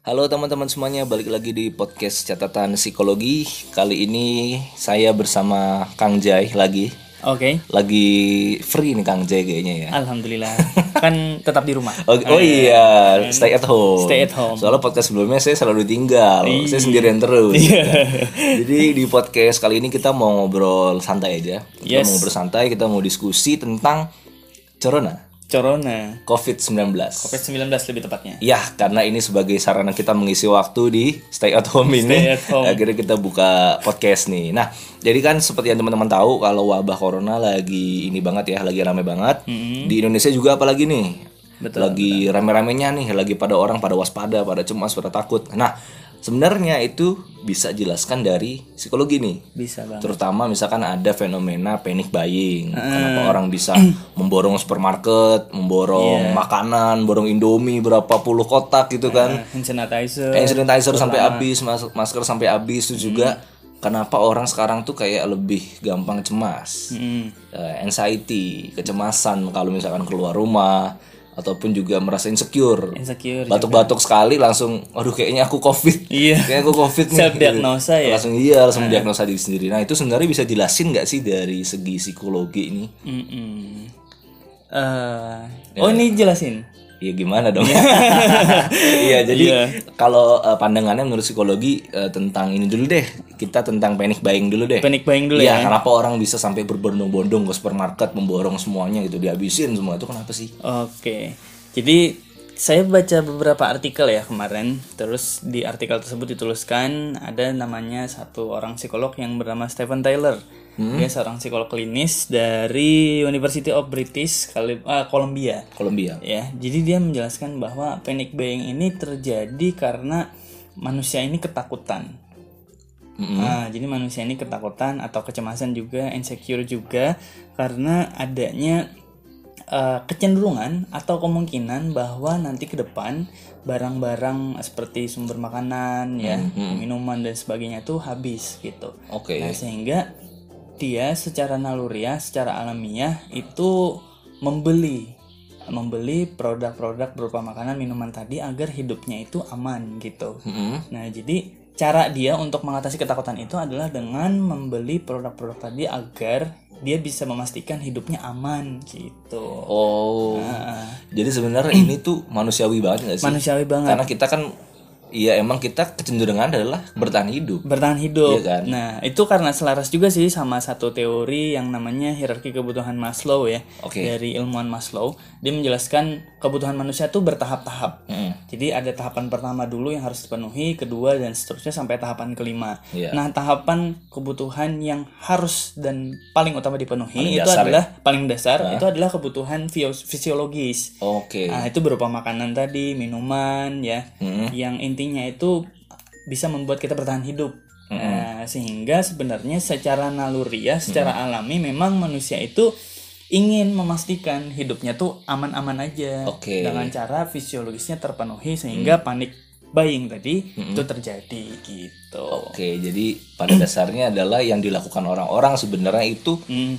Halo teman-teman semuanya, balik lagi di podcast catatan psikologi. Kali ini saya bersama Kang Jai lagi. Oke. Lagi free nih Kang Jai kayaknya ya. Alhamdulillah. kan tetap di rumah. Oh, oh iya, stay at home. Stay at home. Soalnya podcast sebelumnya saya selalu tinggal, saya sendirian terus. Jadi di podcast kali ini kita mau ngobrol santai aja. Kita Yes. mau ngobrol santai, kita mau diskusi tentang corona, Corona. COVID-19. COVID-19 lebih tepatnya. Ya, karena ini sebagai sarana kita mengisi waktu di stay at home ini. Stay at home. Akhirnya kita buka podcast nih. Nah, jadi kan seperti yang teman-teman tahu kalau wabah corona lagi ini banget ya, lagi rame banget. Di Indonesia juga apalagi nih. Betul, lagi rame-ramenya nih, lagi pada orang pada waspada, pada cemas, pada takut. Nah, sebenarnya itu bisa jelaskan dari psikologi nih. Bisa bang. Terutama misalkan ada fenomena panic buying. Kenapa orang bisa memborong supermarket, memborong makanan, borong Indomie berapa puluh kotak gitu kan. Hand sanitizer. Hand sanitizer sampai habis, mas- masker sampai habis itu juga kenapa orang sekarang tuh kayak lebih gampang cemas. Hmm. Eh, anxiety, kecemasan kalau misalkan keluar rumah ataupun juga merasa insecure. Insecure. Batuk-batuk sekali langsung aduh kayaknya aku covid. Iya. Kayaknya aku covid nih. Self diagnosa ya. Langsung iya, langsung diagnosa diri sendiri. Nah, itu sebenarnya bisa jelasin nggak sih dari segi psikologi ini? Mm-mm. Eh, oh ini jelasin. Iya gimana dong? Iya jadi Iya. kalau eh, pandangannya menurut psikologi eh, tentang ini dulu deh kita tentang panic buying dulu deh. Panic buying dulu Iya ya. kenapa orang bisa sampai berbondong-bondong ke supermarket memborong semuanya gitu dihabisin semua itu kenapa sih? Oke. Jadi saya baca beberapa artikel ya kemarin. Terus di artikel tersebut dituliskan ada namanya satu orang psikolog yang bernama Stephen Taylor. Dia seorang psikolog klinis dari University of British ah, Columbia. Kolombia. Ya, jadi dia menjelaskan bahwa panic buying ini terjadi karena manusia ini ketakutan. Nah, jadi manusia ini ketakutan atau kecemasan juga, insecure juga karena adanya eh, kecenderungan atau kemungkinan bahwa nanti ke depan barang-barang seperti sumber makanan ya, minuman dan sebagainya itu habis gitu. Oke. Nah, sehingga dia secara naluriah, secara alamiah itu membeli membeli produk-produk berupa makanan minuman tadi agar hidupnya itu aman gitu. Mm-mm. Nah, jadi cara dia untuk mengatasi ketakutan itu adalah dengan membeli produk-produk tadi agar dia bisa memastikan hidupnya aman gitu. Oh. Jadi sebenarnya ini tuh manusiawi banget gak sih? Manusiawi banget. Karena kita kan Iya emang kita kecenderungan adalah bertahan hidup. bertahan hidup. Iya kan? Nah, itu karena selaras juga sih sama satu teori yang namanya hierarki kebutuhan Maslow ya. Oke. Dari ilmuwan Maslow, dia menjelaskan kebutuhan manusia itu bertahap-tahap. Mm. Jadi ada tahapan pertama dulu yang harus dipenuhi, kedua dan seterusnya sampai tahapan kelima. Iya. Nah, tahapan kebutuhan yang harus dan paling utama dipenuhi Paling itu dasar ya? adalah paling dasar itu adalah kebutuhan fisiologis. Oke. Nah, itu berupa makanan tadi, minuman ya. Yang intinya itu bisa membuat kita bertahan hidup. Nah, sehingga sebenarnya secara naluriah, secara alami memang manusia itu ingin memastikan hidupnya tuh aman-aman aja Oke. dengan cara fisiologisnya terpenuhi sehingga panik buying tadi itu terjadi gitu. Oke, jadi pada dasarnya adalah yang dilakukan orang-orang sebenarnya itu Hmm,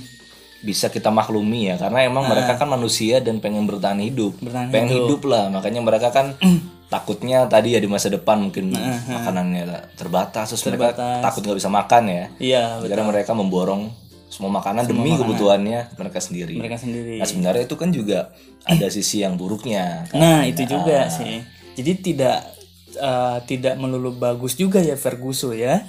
bisa kita maklumi ya karena emang mereka kan manusia dan pengen bertahan hidup Bertahan pengen hidup. lah makanya mereka kan takutnya tadi ya di masa depan mungkin makanannya terbatas terus mereka Terbatas. takut nggak bisa makan ya Iya, akhirnya mereka memborong semua makanan demi kebutuhannya mereka sendiri mereka sendiri. nah sebenarnya itu kan juga ada sisi yang buruknya kan? Nah, itu juga sih. Jadi tidak eh, tidak melulu bagus juga ya Ferguson ya.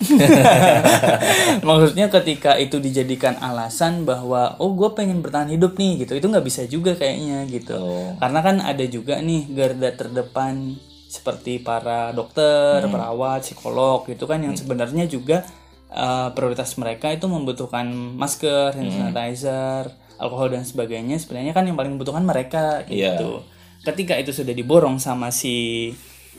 Maksudnya ketika itu dijadikan alasan bahwa oh gue pengen bertahan hidup nih gitu, itu nggak bisa juga kayaknya gitu. Oh. Karena kan ada juga nih garda terdepan seperti para dokter, perawat, psikolog gitu kan yang sebenarnya juga eh, prioritas mereka itu membutuhkan masker, hand sanitizer, alkohol dan sebagainya. Sebenarnya kan yang paling membutuhkan mereka Iya. gitu. Ketika itu sudah diborong sama si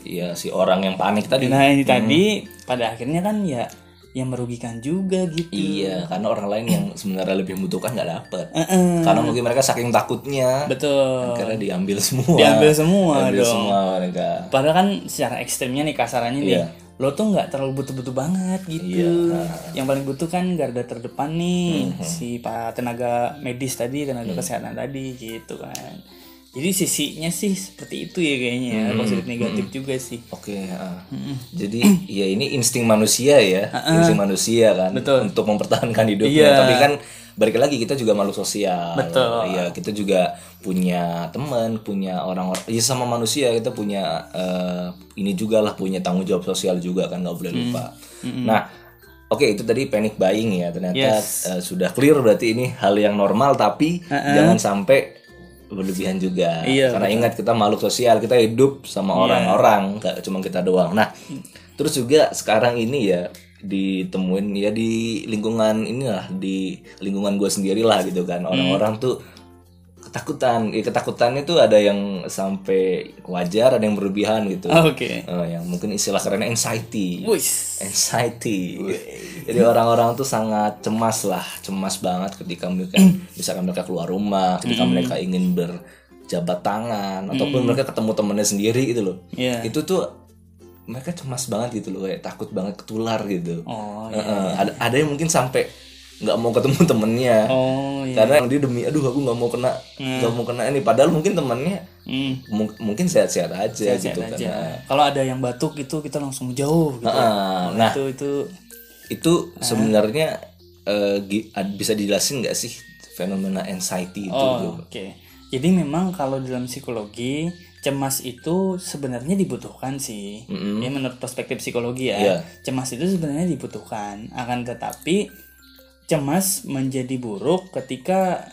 Iya si orang yang panik tadi nah ini tadi pada akhirnya kan ya yang merugikan juga gitu. iya karena orang lain yang sebenarnya lebih membutuhkan nggak dapet Heeh. karena mungkin mereka saking takutnya Betul. karena diambil semua Diambil semua Diambil dong. semua mereka Padahal kan secara ekstrimnya nih kasarannya nih, Iya. lo tuh nggak terlalu butuh-butuh banget gitu. Yang paling butuh kan garda terdepan nih, si pak tenaga medis tadi, tenaga kesehatan tadi gitu kan. Jadi sisinya sih seperti itu ya kayaknya ya. Positif negatif juga sih. Oke, ah. jadi ya ini insting manusia ya, insting manusia kan, untuk mempertahankan hidupnya. Iya. Tapi kan balik lagi kita juga makhluk sosial. Betul. Iya, kita juga punya teman, punya orang, ya sama manusia kita punya eh, ini juga lah punya tanggung jawab sosial juga kan nggak boleh lupa. Nah, oke itu tadi panic buying ya. Ternyata eh, sudah clear berarti ini hal yang normal tapi jangan sampai berlebihan juga. Iya, karena ingat kita makhluk sosial kita hidup sama orang-orang nggak cuma kita doang. Nah terus juga sekarang ini ya ditemuin ya di lingkungan inilah di lingkungan gue sendiri lah gitu kan. Orang-orang tuh ketakutan ya, ketakutan itu ada yang sampai wajar ada yang berlebihan gitu oke Eh, yang mungkin istilah kerennya anxiety Wis. anxiety. Jadi orang-orang tuh sangat cemas lah, cemas banget ketika mereka misalkan mereka keluar rumah, ketika mereka ingin berjabat tangan ataupun mereka ketemu temennya sendiri gitu loh. Iya. Itu tuh mereka cemas banget gitu loh, kayak takut banget ketular gitu. oh Heeh, ada ada yang mungkin sampai nggak mau ketemu temennya. oh iya Karena dia demi aduh aku nggak mau kena nggak mau kena ini padahal mungkin temennya Hmm, mung- mungkin sehat-sehat aja gitu kan. aja. Kalau ada yang batuk itu kita langsung jauh gitu. Heeh, nah itu itu itu sebenarnya eh, gi- ad- bisa dijelasin nggak sih fenomena anxiety itu Oh, Oke. Jadi memang kalau dalam psikologi cemas itu sebenarnya dibutuhkan sih. Ya menurut perspektif psikologi ya. Iya. Cemas itu sebenarnya dibutuhkan. Akan tetapi cemas menjadi buruk ketika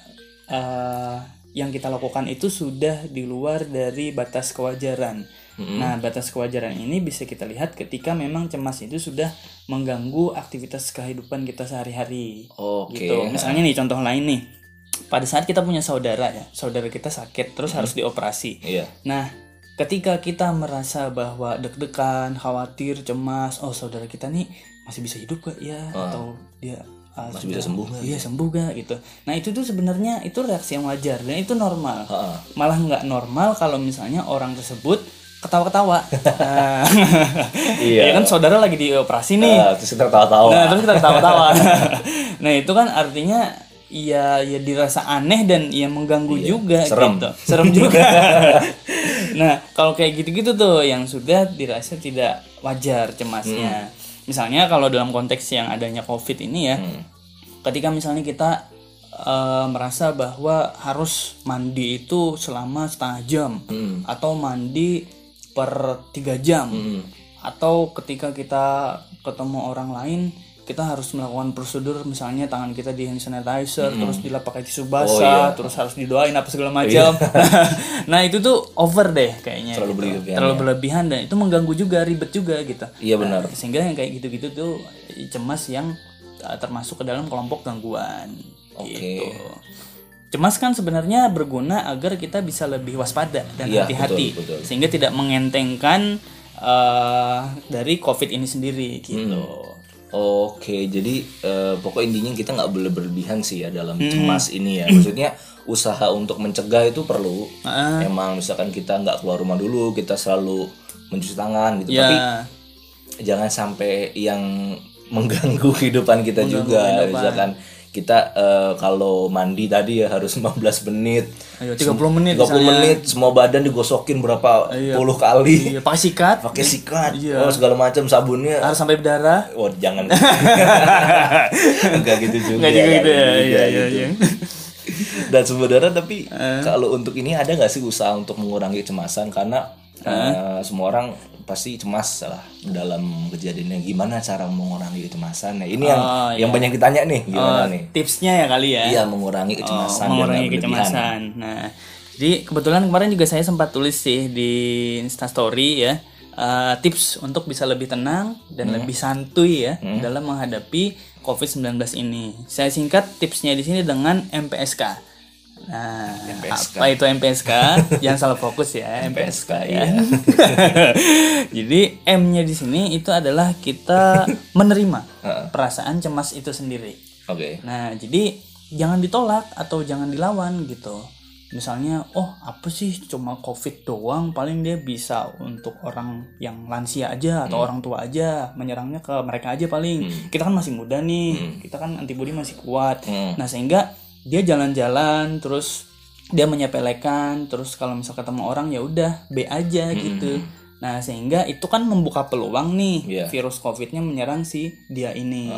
eh, yang kita lakukan itu sudah di luar dari batas kewajaran. Nah, batas kewajaran ini bisa kita lihat ketika memang cemas itu sudah mengganggu aktivitas kehidupan kita sehari-hari Oke. gitu. Misalnya nih contoh lain nih. Pada saat kita punya saudara ya, saudara kita sakit terus harus dioperasi. Iya. Nah, ketika kita merasa bahwa deg-degan, khawatir, cemas, oh saudara kita nih masih bisa hidup gak ya atau dia ah, Masih sudah- bisa sembuh nggak? Iya, sembuh gak gitu. Nah, itu tuh sebenarnya itu reaksi yang wajar dan itu normal. Heeh. Malah nggak normal kalau misalnya orang tersebut ketawa-ketawa. Nah, Iya. ya kan saudara lagi dioperasi nih. Ah, terus kita tahu-tahu. Nah, terus kita ketawa-tawa. nah, itu kan artinya ya ya dirasa aneh dan ya mengganggu juga Iya, serem. gitu. Serem juga. nah, kalau kayak gitu-gitu tuh yang sudah dirasa tidak wajar cemasnya. Hmm. Misalnya kalau dalam konteks yang adanya Covid ini ya. Hmm. Ketika misalnya kita eh, merasa bahwa harus mandi itu selama setengah jam Hmm. atau mandi per tiga jam atau ketika kita ketemu orang lain kita harus melakukan prosedur misalnya tangan kita di hand sanitizer terus dilap pakai tisu basah terus harus didoain apa segala macam nah itu tuh over deh kayaknya Terlalu gitu. berlebihan terlalu berlebihan dan itu mengganggu juga ribet juga gitu Iya benar. Nah, sehingga yang kayak gitu-gitu tuh cemas yang uh, termasuk ke dalam kelompok gangguan Oke. gitu. Cemas kan sebenarnya berguna agar kita bisa lebih waspada dan Iya, hati-hati sehingga tidak mengentengkan uh, dari COVID ini sendiri gitu. Hmm. Oke, jadi eh, pokok intinya kita nggak boleh berlebihan sih ya dalam Hmm. cemas ini ya. Maksudnya usaha untuk mencegah itu perlu. Ah. Emang misalkan kita nggak keluar rumah dulu, kita selalu mencuci tangan gitu. Ya, Tapi jangan sampai yang mengganggu kehidupan kita juga. Misalkan kita eh, kalau mandi tadi ya harus 15 menit. ayo 30 menit 30 misalnya. menit semua badan digosokin berapa puluh kali. Iya, pakai sikat Pakai sikat. Iya. Oh, segala macam sabunnya harus sampai berdarah. Oh jangan Enggak gitu juga Enggak juga gitu ya. Iya, iya, gitu. iya. Dan sebenarnya tapi kalau untuk ini ada nggak sih usaha untuk mengurangi kecemasan karena eh, semua orang pasti cemas lah dalam kejadiannya gimana cara mengurangi kecemasan nah ini yang Oh, yang banyak ditanya nih gimana Oh, nih Tipsnya ya kali ya. iya mengurangi kecemasan Oh, mengurangi kecemasan. Nah, jadi kebetulan kemarin juga saya sempat tulis sih di Instastory ya eh, tips untuk bisa lebih tenang dan Hmm. lebih santuy ya dalam menghadapi COVID-19 ini. Saya singkat tipsnya di sini dengan MPSK. Nah, MPSK. apa itu MPSK? Jangan salah fokus ya, MPSK ya. iya. Jadi M-nya di sini itu adalah kita menerima perasaan cemas itu sendiri. oke Nah, jadi jangan ditolak atau jangan dilawan gitu. Misalnya, oh apa sih cuma COVID doang, paling dia bisa untuk orang yang lansia aja atau orang tua aja, menyerangnya ke mereka aja paling. Kita kan masih muda nih, kita kan antibodi masih kuat. Hmm. Nah, sehingga dia jalan-jalan terus dia menyepelekan terus kalau misal ketemu orang ya udah B aja gitu. Nah sehingga itu kan membuka peluang nih Iya. virus covidnya menyerang si dia ini.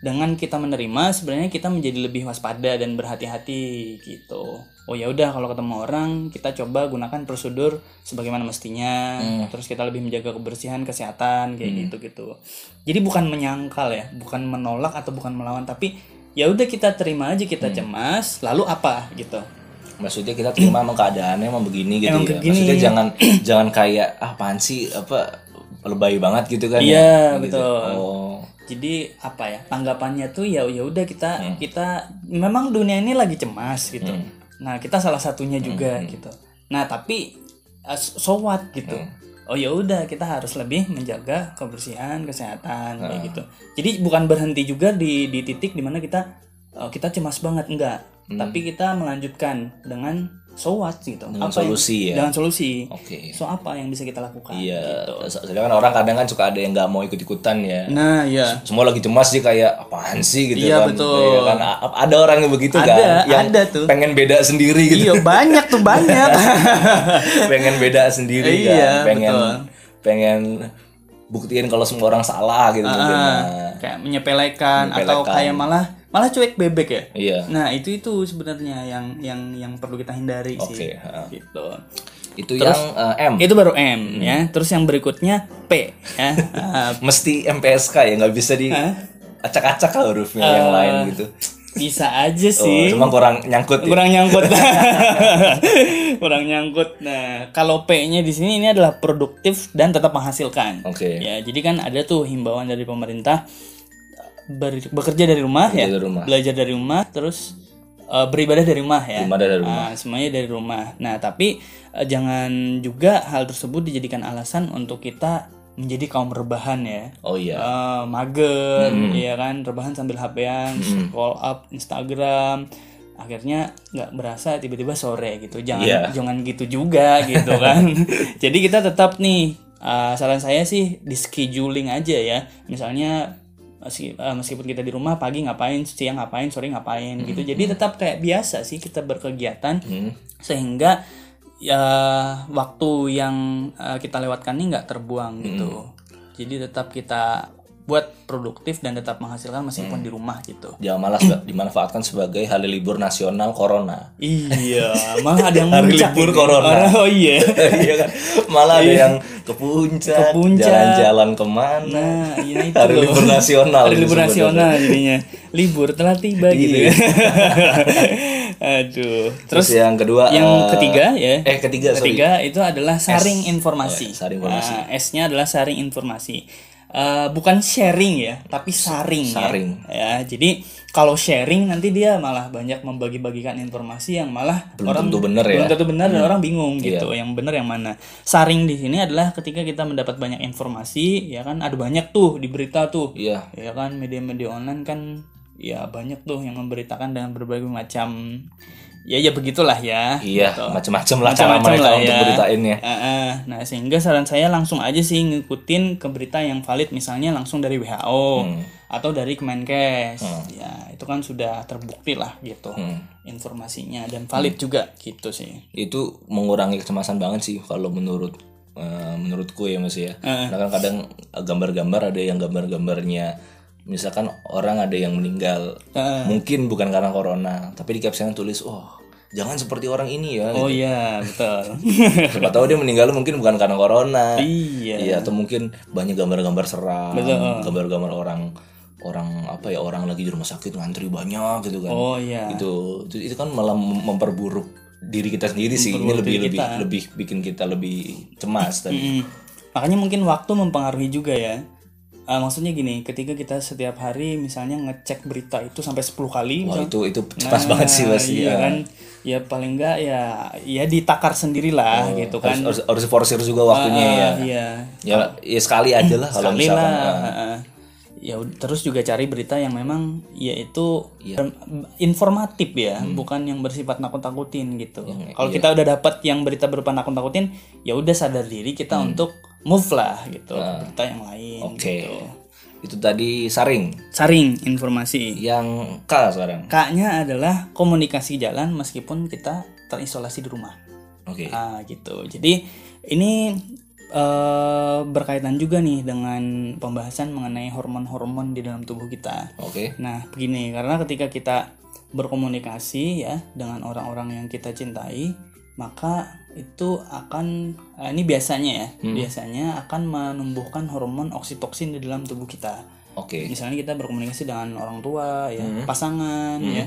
Dengan kita menerima sebenarnya kita menjadi lebih waspada dan berhati-hati gitu. Oh ya udah kalau ketemu orang kita coba gunakan prosedur sebagaimana mestinya. Terus kita lebih menjaga kebersihan kesehatan kayak gitu gitu jadi bukan menyangkal ya bukan menolak atau bukan melawan tapi ya udah kita terima aja kita cemas lalu apa gitu. Maksudnya kita terima emang keadaannya emang begini gitu Emang ya. begini. maksudnya jangan jangan kayak ah apaan sih? Apa lebay banget gitu kan Iya, ya? Gitu. betul. oh. Jadi apa ya tanggapannya tuh ya ya udah kita kita memang dunia ini lagi cemas gitu. Nah kita salah satunya juga gitu. Nah tapi so what gitu oh ya udah kita harus lebih menjaga kebersihan kesehatan kayak gitu. Jadi bukan berhenti juga di di titik di mana kita uh, kita cemas banget enggak. Tapi kita melanjutkan dengan so what gitu. Dengan Apa yang- solusi ya? dengan solusi. Oke. So apa yang bisa kita lakukan? Iya gitu. soalnya kan orang kadang kan suka ada yang nggak mau ikut ikutan ya. Nah ya semua lagi cemas sih kayak apaan sih? gitu Iya, kan. betul. Iya kan ada orang yang begitu Ada, kan yang ada tuh. pengen beda sendiri gitu. Iya banyak tuh banyak. Pengen beda sendiri Iya, kan pengen betul. pengen buktiin kalau semua orang salah gitu mungkin. Ah, Nah, kayak menyepelekan, atau Menyepelekan. kayak malah malah cuek bebek ya. iya Nah itu itu sebenarnya yang yang yang perlu kita hindari Oke, sih. ha. Gitu. itu yang eh, M Itu baru M ya. Terus yang berikutnya P ya. Mesti MPSK ya nggak bisa di acak-acak lah hurufnya yang Eh, lain gitu bisa aja oh, sih. cuma kurang nyangkut ya kurang nyangkut kurang nyangkut nah kalau P-nya di sini ini adalah produktif dan tetap menghasilkan Oke. ya jadi kan ada tuh himbauan dari pemerintah ber- bekerja dari rumah ya. dari rumah. belajar dari rumah terus eh, beribadah dari rumah ya. Beribadah dari rumah. Ah, semuanya dari rumah. Nah tapi eh, jangan juga hal tersebut dijadikan alasan untuk kita menjadi kaum rebahan ya. Oh iya. Eh, mager ya kan? Rebahan sambil HP-an scroll up Instagram. Akhirnya nggak berasa tiba-tiba sore gitu. Jangan Iya. jangan gitu juga gitu kan. Jadi kita tetap nih eh, saran saya sih di scheduling aja ya. Misalnya meski- eh, meskipun kita di rumah pagi ngapain siang ngapain sore ngapain gitu. Jadi tetap kayak biasa sih kita berkegiatan. Hmm. sehingga ya waktu yang eh, kita lewatkan ini nggak terbuang gitu. Jadi tetap kita buat produktif dan tetap menghasilkan meskipun di rumah gitu. Jangan malas dimanfaatkan sebagai hari libur nasional corona. Iya malah ada yang Hari libur ini. corona. oh iya. Iya kan? Malah ada yang ke puncak, jalan-jalan ke mana? Nah iya itu hari loh. libur nasional hari libur nasional jadinya. Libur telah tiba gitu Iya. aduh. Terus terus yang kedua yang eh, ketiga ya? eh ketiga sorry. Ketiga itu adalah saring informasi. Oh, ya, saring informasi. Nah, S-nya adalah saring informasi. Eh, bukan sharing ya, tapi saring. ya. Saring. Ya. jadi kalau sharing nanti dia malah banyak membagi-bagikan informasi yang malah Belum orang tentu benar ya. belum tentu benar dan orang bingung Iya. gitu. Yang benar yang mana? Saring di sini adalah ketika kita mendapat banyak informasi, ya kan ada banyak tuh di berita tuh. iya Ya kan media-media online kan ya banyak tuh yang memberitakan dengan berbagai macam ya ya begitulah ya. iya gitu. macam-macam lah cara Macam-macam mereka lah untuk ya. beritainnya Eh, eh. Nah, sehingga saran saya langsung aja sih ngikutin ke berita yang valid misalnya langsung dari WHO Hmm. atau dari Kemenkes. Ya, itu kan sudah terbukti lah gitu Hmm. informasinya dan valid juga gitu sih. itu mengurangi kecemasan banget sih kalau menurut eh, menurutku ya mas ya karena kan kadang gambar-gambar ada yang gambar-gambarnya misalkan orang ada yang meninggal Heeh. mungkin bukan karena corona tapi di captionnya tulis oh jangan seperti orang ini ya Oh iya, betul. siapa tahu dia meninggal mungkin bukan karena corona iya. Iya atau mungkin banyak gambar-gambar seram, gambar-gambar orang orang apa ya orang lagi di rumah sakit ngantri banyak gitu kan. Oh iya. Itu itu itu kan malah mem- memperburuk diri kita sendiri sih. Ini lebih lebih lebih bikin kita lebih cemas tadi. Mm. Makanya mungkin waktu mempengaruhi juga ya. Ah, maksudnya gini, ketika kita setiap hari misalnya ngecek berita itu sampai 10 kali Wah misal- itu itu cemas banget sih pasti. iya ya. kan ya paling enggak ya ya ditakar sendirilah gitu kan Harus, harus diforsir juga waktunya ya. Ah, iya Ya ya sekali aja lah kalau sekali misalkan. lah ah. heeh. ya terus juga cari berita yang memang ya itu Iya. informatif ya Hmm. bukan yang bersifat nakut-nakutin gitu kalau kita udah dapat yang berita berupa nakut-nakutin ya udah sadar diri kita untuk move lah gitu Ah. berita yang lain Oke. gitu. itu tadi saring. Saring informasi. Yang K sekarang. K-nya adalah komunikasi jalan meskipun kita terisolasi di rumah. Oke. Ah gitu. Jadi ini eh, berkaitan juga nih dengan pembahasan mengenai hormon-hormon di dalam tubuh kita. Oke. Nah, begini, karena ketika kita berkomunikasi ya dengan orang-orang yang kita cintai, maka itu akan eh, ini biasanya ya, biasanya akan menumbuhkan hormon oksitoksin di dalam tubuh kita. Oke. Misalnya kita berkomunikasi dengan orang tua ya, pasangan ya,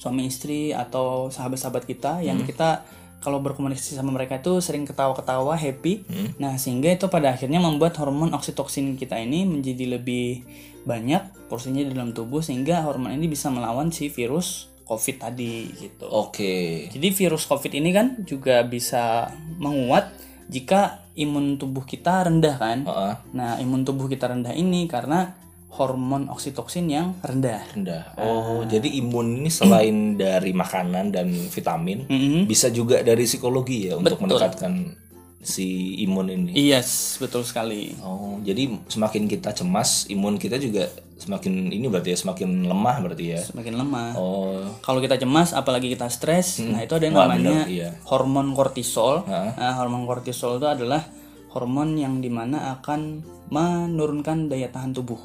suami istri atau sahabat-sahabat kita yang kita kalau berkomunikasi sama mereka itu sering ketawa-ketawa, happy. Nah, sehingga itu pada akhirnya membuat hormon oksitoksin kita ini menjadi lebih banyak porsinya di dalam tubuh sehingga hormon ini bisa melawan si virus COVID tadi gitu. Oke. Jadi virus COVID ini kan juga bisa menguat jika imun tubuh kita rendah kan. Heeh. Nah, imun tubuh kita rendah ini karena hormon oksitoksin yang rendah. Rendah. Oh, jadi imun ini selain dari makanan dan vitamin, Mm-mm. bisa juga dari psikologi ya untuk meningkatkan si imun ini. Yes, betul sekali. Oh, jadi semakin kita cemas, imun kita juga semakin ini berarti ya semakin lemah berarti ya. Semakin lemah. Oh, Kalau kita cemas, apalagi kita stres, nah itu ada yang Wah, namanya bener, iya. hormon kortisol. Heeh. Nah, hormon kortisol itu adalah hormon yang di mana akan menurunkan daya tahan tubuh.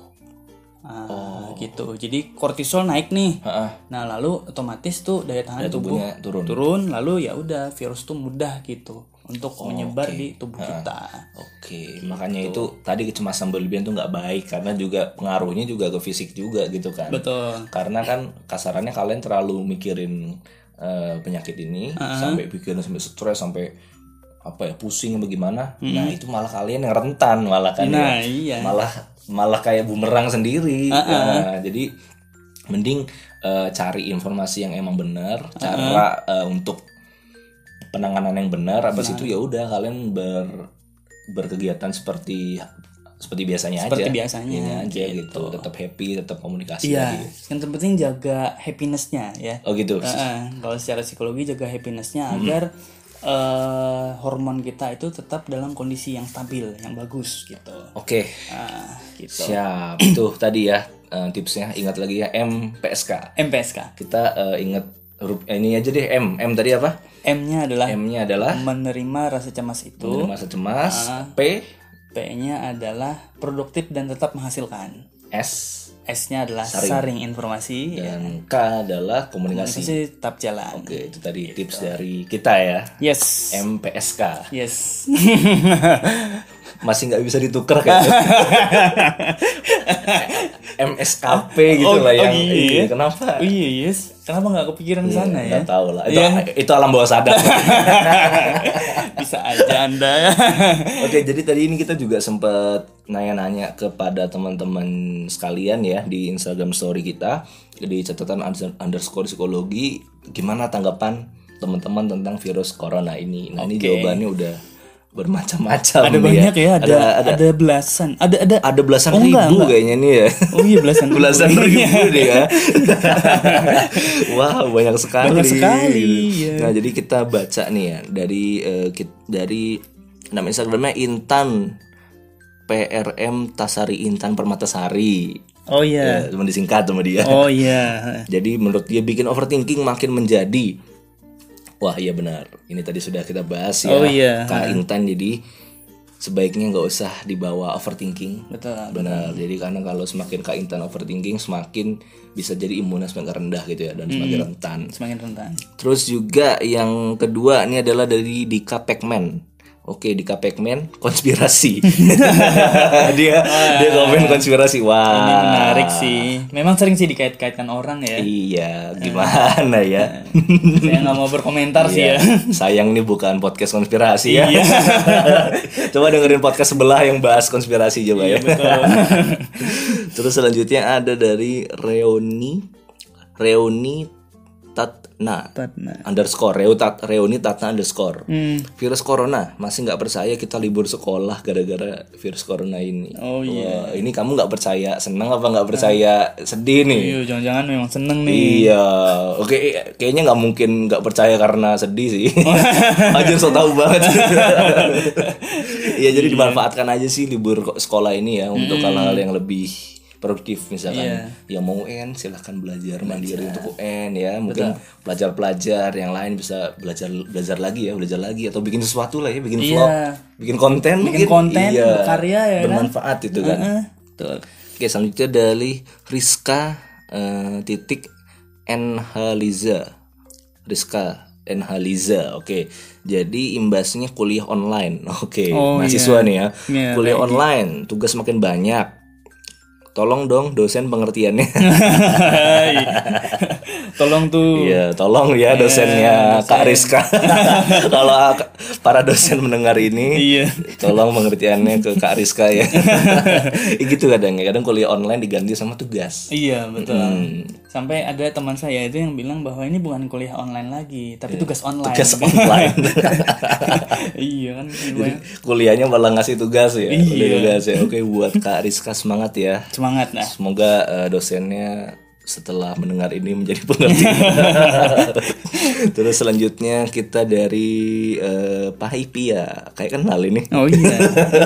Nah, gitu. Jadi kortisol naik nih. heeh. Nah, lalu otomatis tuh daya tahan tubuh tubuhnya turun. turun, lalu ya udah virus tuh mudah gitu untuk menyebar di tubuh kita. Oke, makanya itu tadi kecemasan berlebihan tuh nggak baik karena juga pengaruhnya juga ke fisik juga gitu kan. Betul. Karena kan kasarannya kalian terlalu mikirin eh, penyakit ini sampai pikiran sampai stres sampai apa ya pusing bagaimana. Nah, itu malah kalian yang rentan malah kan Nah, ya. iya. Malah malah kayak bumerang sendiri. Nah, jadi mending eh, cari informasi yang emang benar, cara eh, untuk penanganan yang benar habis itu ya udah kalian ber berkegiatan seperti seperti biasanya Seperti aja biasanya, Ini aja gitu. tetap happy tetap komunikasi Iya, tadi. yang terpenting jaga happinessnya ya. oh gitu Heeh, kalau secara psikologi jaga happinessnya Hmm. agar eh, hormon kita itu tetap dalam kondisi yang stabil, yang bagus gitu. oke Ah, gitu. siap itu tadi ya eh, tipsnya ingat lagi ya MPSK MPSK. kita eh, ingat huruf eh, ini aja deh M M tadi apa M-nya adalah M-nya adalah menerima rasa cemas itu. masa cemas Ah. P P-nya adalah produktif dan tetap menghasilkan. S S-nya adalah saring, informasi. ya. dan K adalah komunikasi Komunikasi tetap jalan. oke itu tadi Gitu. tips dari kita ya Yes. MPSK Yes. masih nggak bisa ditukar kan MSKP gitu Oh, lah oh yang iya. iya, kenapa Oh iya, yes. Kenapa nggak kepikiran ke sana ya? nggak tahu lah itu, Iya. itu alam bawah sadar Bisa aja Anda. Oke, jadi tadi ini kita juga sempat nanya-nanya kepada teman-teman sekalian ya di Instagram story kita di catatan under- underscore psikologi gimana tanggapan teman-teman tentang virus corona ini. Nah, ini Oke. jawabannya udah bermacam-macam ada nih banyak ya, ada, ada ada belasan. Ada ada ada belasan Oh, ribu enggak, enggak. kayaknya nih ya. Oh iya belasan belasan ribu deh ya. Wah banyak sekali. Banyak sekali, ya. Nah jadi kita baca nih ya dari eh, kit- dari nama Instagramnya Intan PRM Tasari Intan Permatasari. Oh iya. Ya, cuma disingkat sama dia. Oh iya. Jadi menurut dia bikin overthinking makin menjadi. Wah iya benar. Ini tadi sudah kita bahas ya. Oh, iya. Kak Intan jadi sebaiknya nggak usah dibawa overthinking. Betul. Benar. Jadi karena kalau semakin Kak Intan overthinking semakin bisa jadi imunnya semakin rendah gitu ya dan semakin rentan. Semakin rentan. Terus juga yang kedua ini adalah dari Dika Pacman. Oke, Dika Pacman konspirasi. dia dia komen konspirasi. Wah. Ini menarik sih. Memang sering sih dikait-kaitkan orang ya. Iya, gimana ya? Saya nggak mau berkomentar sih ya. Iya, Sayang nih bukan podcast konspirasi ya. Iya. coba dengerin podcast sebelah yang bahas konspirasi coba ya. Iya, Betul. Terus selanjutnya ada dari Reoni Reoni Tatna Tatna. underscore Reo tat Reoni Tatna underscore Hmm. virus corona masih nggak percaya kita libur sekolah gara-gara virus corona ini Oh iya. Wah, ini kamu nggak percaya seneng apa nggak percaya sedih nih Iya, jangan-jangan memang seneng nih. Iya, oke, kayaknya nggak mungkin nggak percaya karena sedih sih. Aja so tahu banget. Iya, jadi dimanfaatkan aja sih libur ko- sekolah ini ya untuk hal-hal yang lebih produktif misalkan. Iya. yang mau UN silahkan belajar mandiri untuk UN ya. Mungkin pelajar-pelajar yang lain bisa belajar belajar lagi ya belajar lagi. Atau bikin sesuatu lah ya bikin Iya. vlog bikin konten Bikin mungkin. konten, iya, berkarya ya kan? bermanfaat itu kan. Betul. Oke selanjutnya dari Rizka eh, titik NH Liza Rizka NH Liza Oke. Jadi imbasnya kuliah online Oke. Oh, mahasiswa iya. nih ya. Iya, Kuliah online tugas makin banyak Tolong dong dosen pengertiannya Tolong tuh. Iya tolong ya dosennya Kak Rizka Kalau para dosen mendengar ini Iya. Tolong pengertiannya ke Kak Rizka ya Ya gitu kadang ya Kadang kuliah online diganti sama tugas Iya betul. Hmm. Sampai ada teman saya itu yang bilang bahwa ini bukan kuliah online lagi, tapi tugas online. Tugas online iya kan. lumayan. kuliahnya malah ngasih tugas ya Iya. Tugas ya oke buat kak Rizka semangat ya Semangat nah. semoga eh, dosennya setelah mendengar ini menjadi pengerti terus selanjutnya kita dari eh, Pak Ipia kayak kenal ini Oh iya.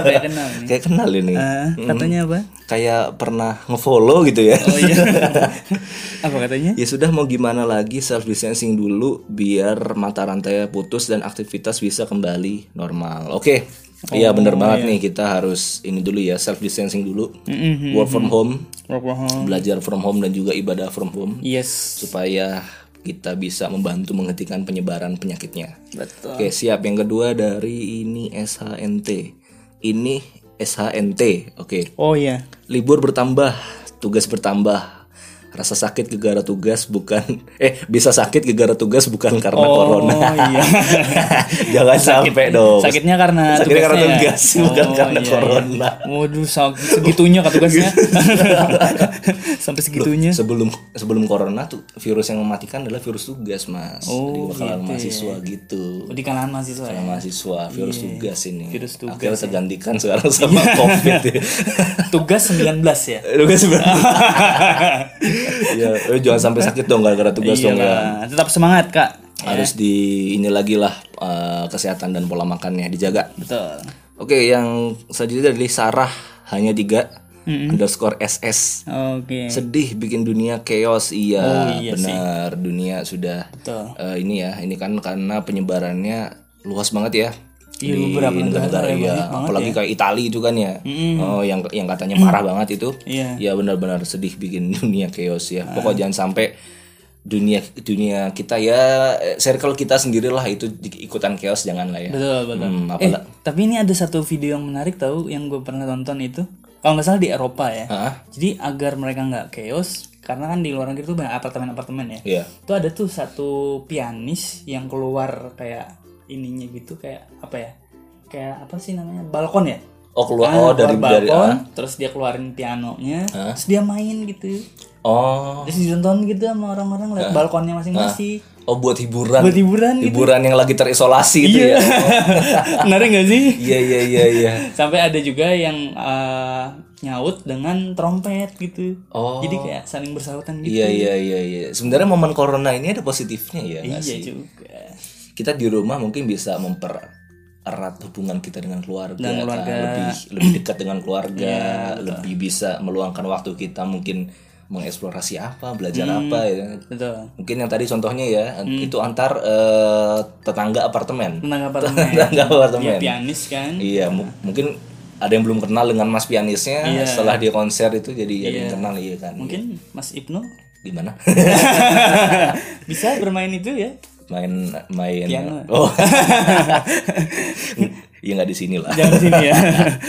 Saya kenal nih. kayak kenal ini Ah, katanya apa? kayak pernah ngefollow gitu ya Oh iya. apa katanya? Ya sudah mau gimana lagi self distancing dulu biar mata rantai putus dan aktivitas bisa kembali normal. Oke. Iya bener banget nih kita harus ini dulu ya self distancing dulu. Work from home, Work from home. belajar from home dan juga ibadah from home Yes. supaya kita bisa membantu menghentikan penyebaran penyakitnya. Betul. Oke, siap. Yang kedua dari ini SHNT. Ini SHNT. Oke. Oh iya. Libur bertambah, tugas bertambah. Rasa sakit gegara tugas bukan eh bisa sakit gegara tugas bukan karena Oh corona. iya. Jangan sampai dong. Sakitnya karena Sakitnya karena tugasnya ya? tugas bukan Oh, karena iya, corona. iya. Waduh, segitunya kak tugasnya. Sampai segitunya. Sebelum sebelum corona tuh virus yang mematikan adalah virus tugas, Mas. Oh, Di kalangan gitu mahasiswa gitu. Di kalangan mahasiswa ya. Kalangan mahasiswa virus tugas ini. Iya. Virus tugas, Iya. Akhirnya tergantikan sekarang sama Covid ya. Tugas 19 ya. Tugas sebenarnya. ya, eh, jangan sampai sakit dong gara-gara tugas dong ya. Tetap semangat kak. harus di ini lagi lah eh, kesehatan dan pola makannya dijaga. Betul. Oke, yang selanjutnya dari Sarah hanya tiga underscore ss. Oke. Sedih bikin dunia chaos iya, Oh, iya benar dunia sudah Betul. eh, ini ya ini kan karena penyebarannya luas banget ya. Iya, beberapa negara ya, banyak banget apalagi kayak Italia itu kan ya. Oh, yang yang katanya parah banget itu. Iya. Ya benar-benar sedih bikin dunia chaos ya. Pokok jangan sampai dunia dunia kita ya eh, circle kita sendirilah itu di- ikutan chaos jangan lah ya. Betul betul. Hmm, Eh, tapi ini ada satu video yang menarik tahu yang gue pernah tonton itu. Kalau nggak salah di Eropa ya. Hah? Jadi agar mereka nggak chaos, karena kan di luar negeri tuh banyak apartemen-apartemen ya. Iya. Itu ada tuh satu pianis yang keluar kayak ininya gitu kayak apa ya? Kayak apa sih namanya? Balkon ya? Oh keluar Ah, oh dari keluar dari balkon, ah. terus dia keluarin pianonya, terus dia main gitu. Oh. Terus ditonton gitu sama orang-orang lewat balkonnya masing-masing. Oh buat hiburan. Buat hiburan gitu. Hiburan yang lagi terisolasi gitu ya. Menarik gak sih? Iya iya iya iya. Sampai ada juga yang eh, nyaut dengan trompet gitu. Oh. Jadi kayak saling bersahutan gitu. Iya iya iya iya. Sebenarnya momen corona ini ada positifnya ya Iya sih? juga. Kita di rumah mungkin bisa mempererat hubungan kita dengan keluarga, Dengan kan? keluarga. Iya, lebih lebih dekat dengan keluarga, lebih bisa meluangkan waktu kita mungkin mengeksplorasi apa, belajar Hmm. apa ya. Betul. Mungkin yang tadi contohnya ya, Hmm. itu antar eh, tetangga apartemen. Tentang apartemen. Tetangga apartemen. Dia pianis kan. Iya, mu- mungkin ada yang belum kenal dengan Mas pianisnya. Iya. Setelah dia konser itu jadi jadi kenal iya kan. Mungkin Mas Ibnu Gimana? bisa bermain itu ya. Main main. Piano. Oh. Iya nggak di sini lah. Jangan sini ya.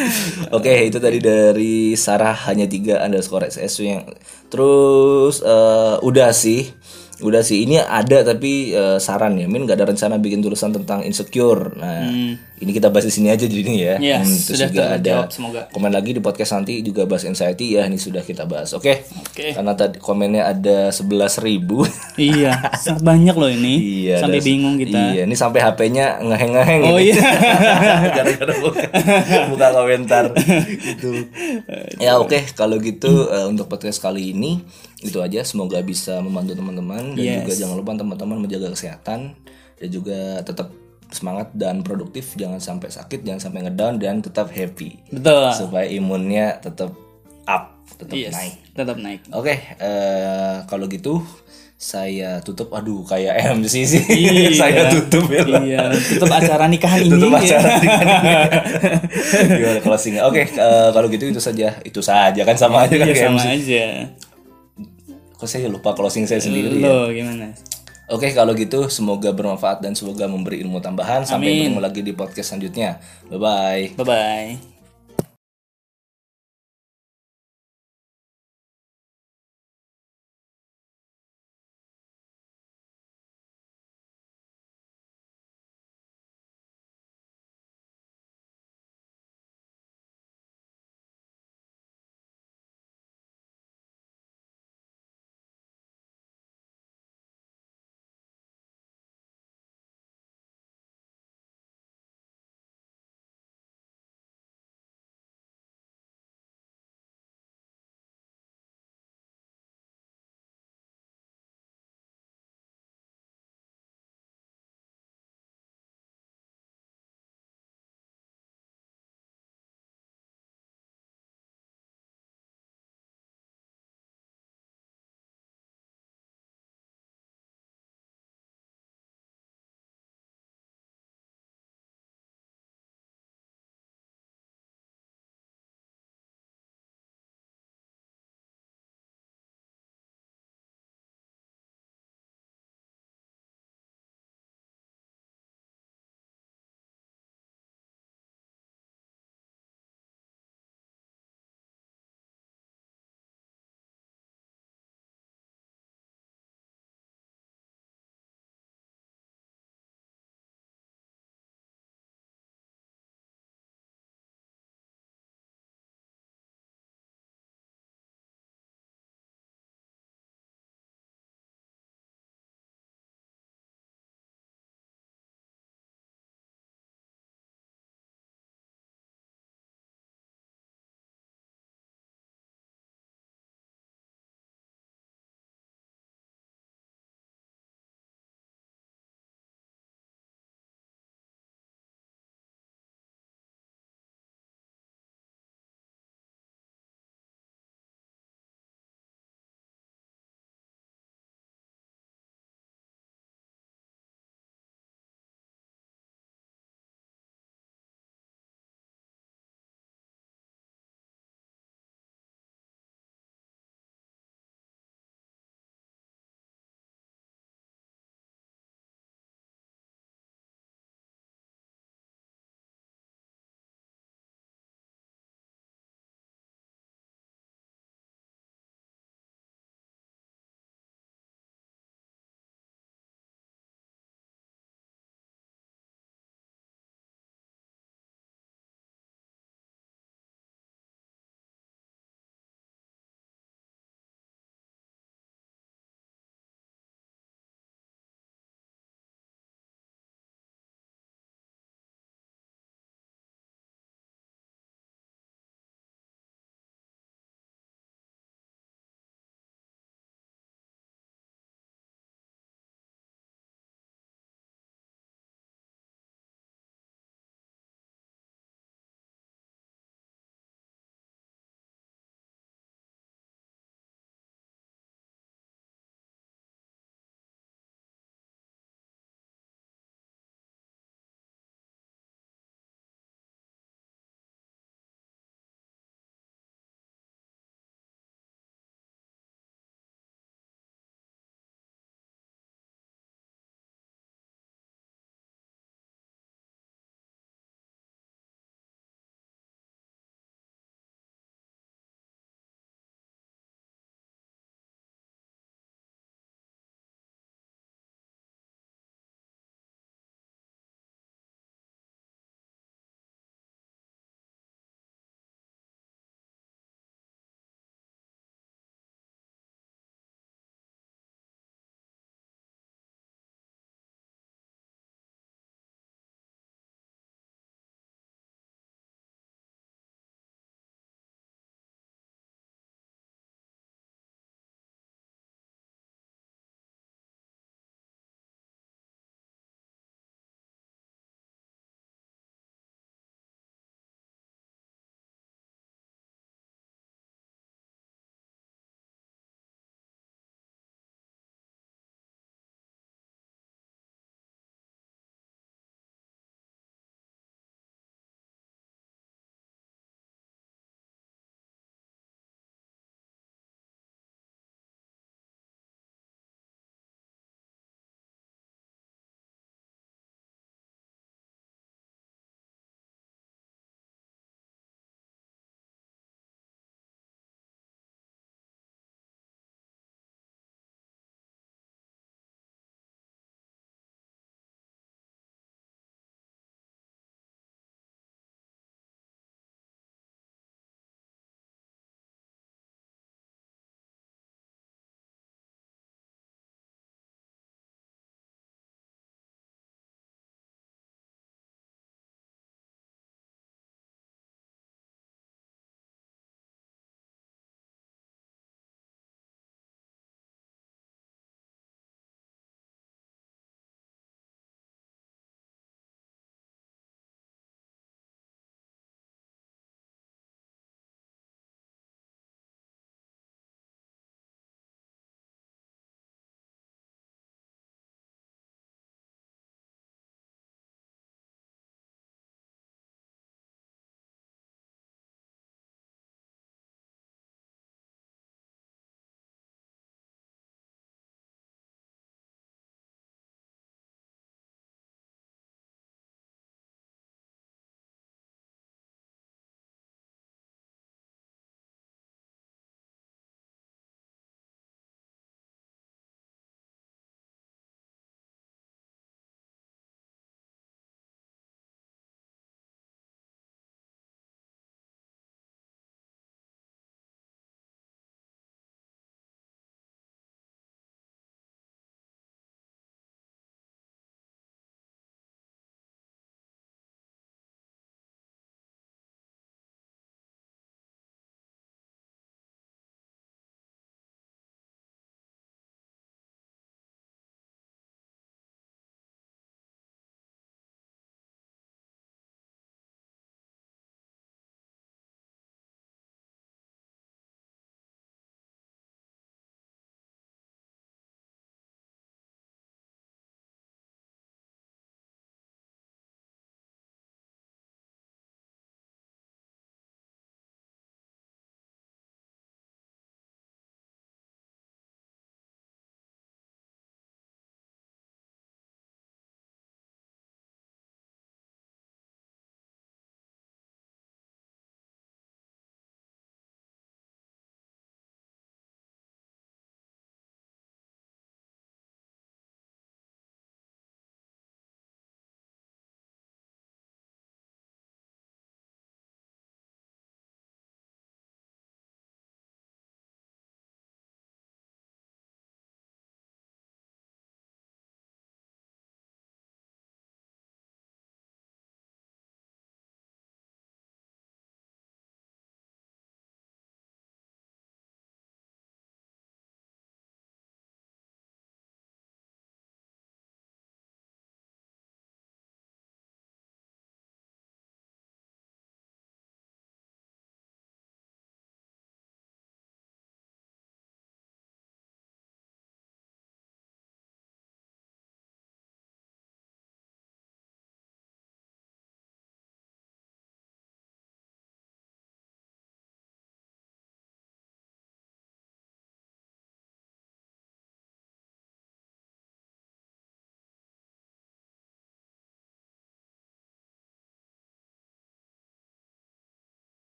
Oke, itu tadi dari Sarah hanya tiga underscore SS yang terus eh, udah sih udah sih ini ada tapi eh, saran ya min gak ada rencana bikin tulisan tentang insecure nah ini kita bahas di sini aja jadi ya Iya, Hmm, terus sudah juga ada semoga. komen lagi di podcast nanti juga bahas anxiety ya ini sudah kita bahas oke Oke. karena tadi komennya ada 11.000 ribu iya, sangat banyak loh ini. iya Sampai ada- bingung kita. iya ini sampai HP-nya ngeheng-ngeheng Oh ini. iya. gara-gara buka, buka komentar gitu ya oke kalau gitu eh, untuk podcast kali ini itu aja semoga bisa membantu teman-teman dan Yes. juga jangan lupa teman-teman menjaga kesehatan dan juga tetap semangat dan produktif jangan sampai sakit jangan sampai ngedown dan tetap happy Betul. supaya imunnya tetap up tetap Yes, naik tetap naik. oke eh, kalau gitu saya tutup aduh kayak MC sih Iya. saya tutup ya Iya, tutup acara nikahan ini. tutup acara ya. Gimana closing oke eh, kalau gitu itu saja itu saja kan sama aja kan Iya sama MC aja. Kok saya lupa closing saya sendiri ya Lo gimana? oke kalau gitu semoga bermanfaat dan semoga memberi ilmu tambahan sampai Amin. ketemu lagi di podcast selanjutnya bye bye Bye bye.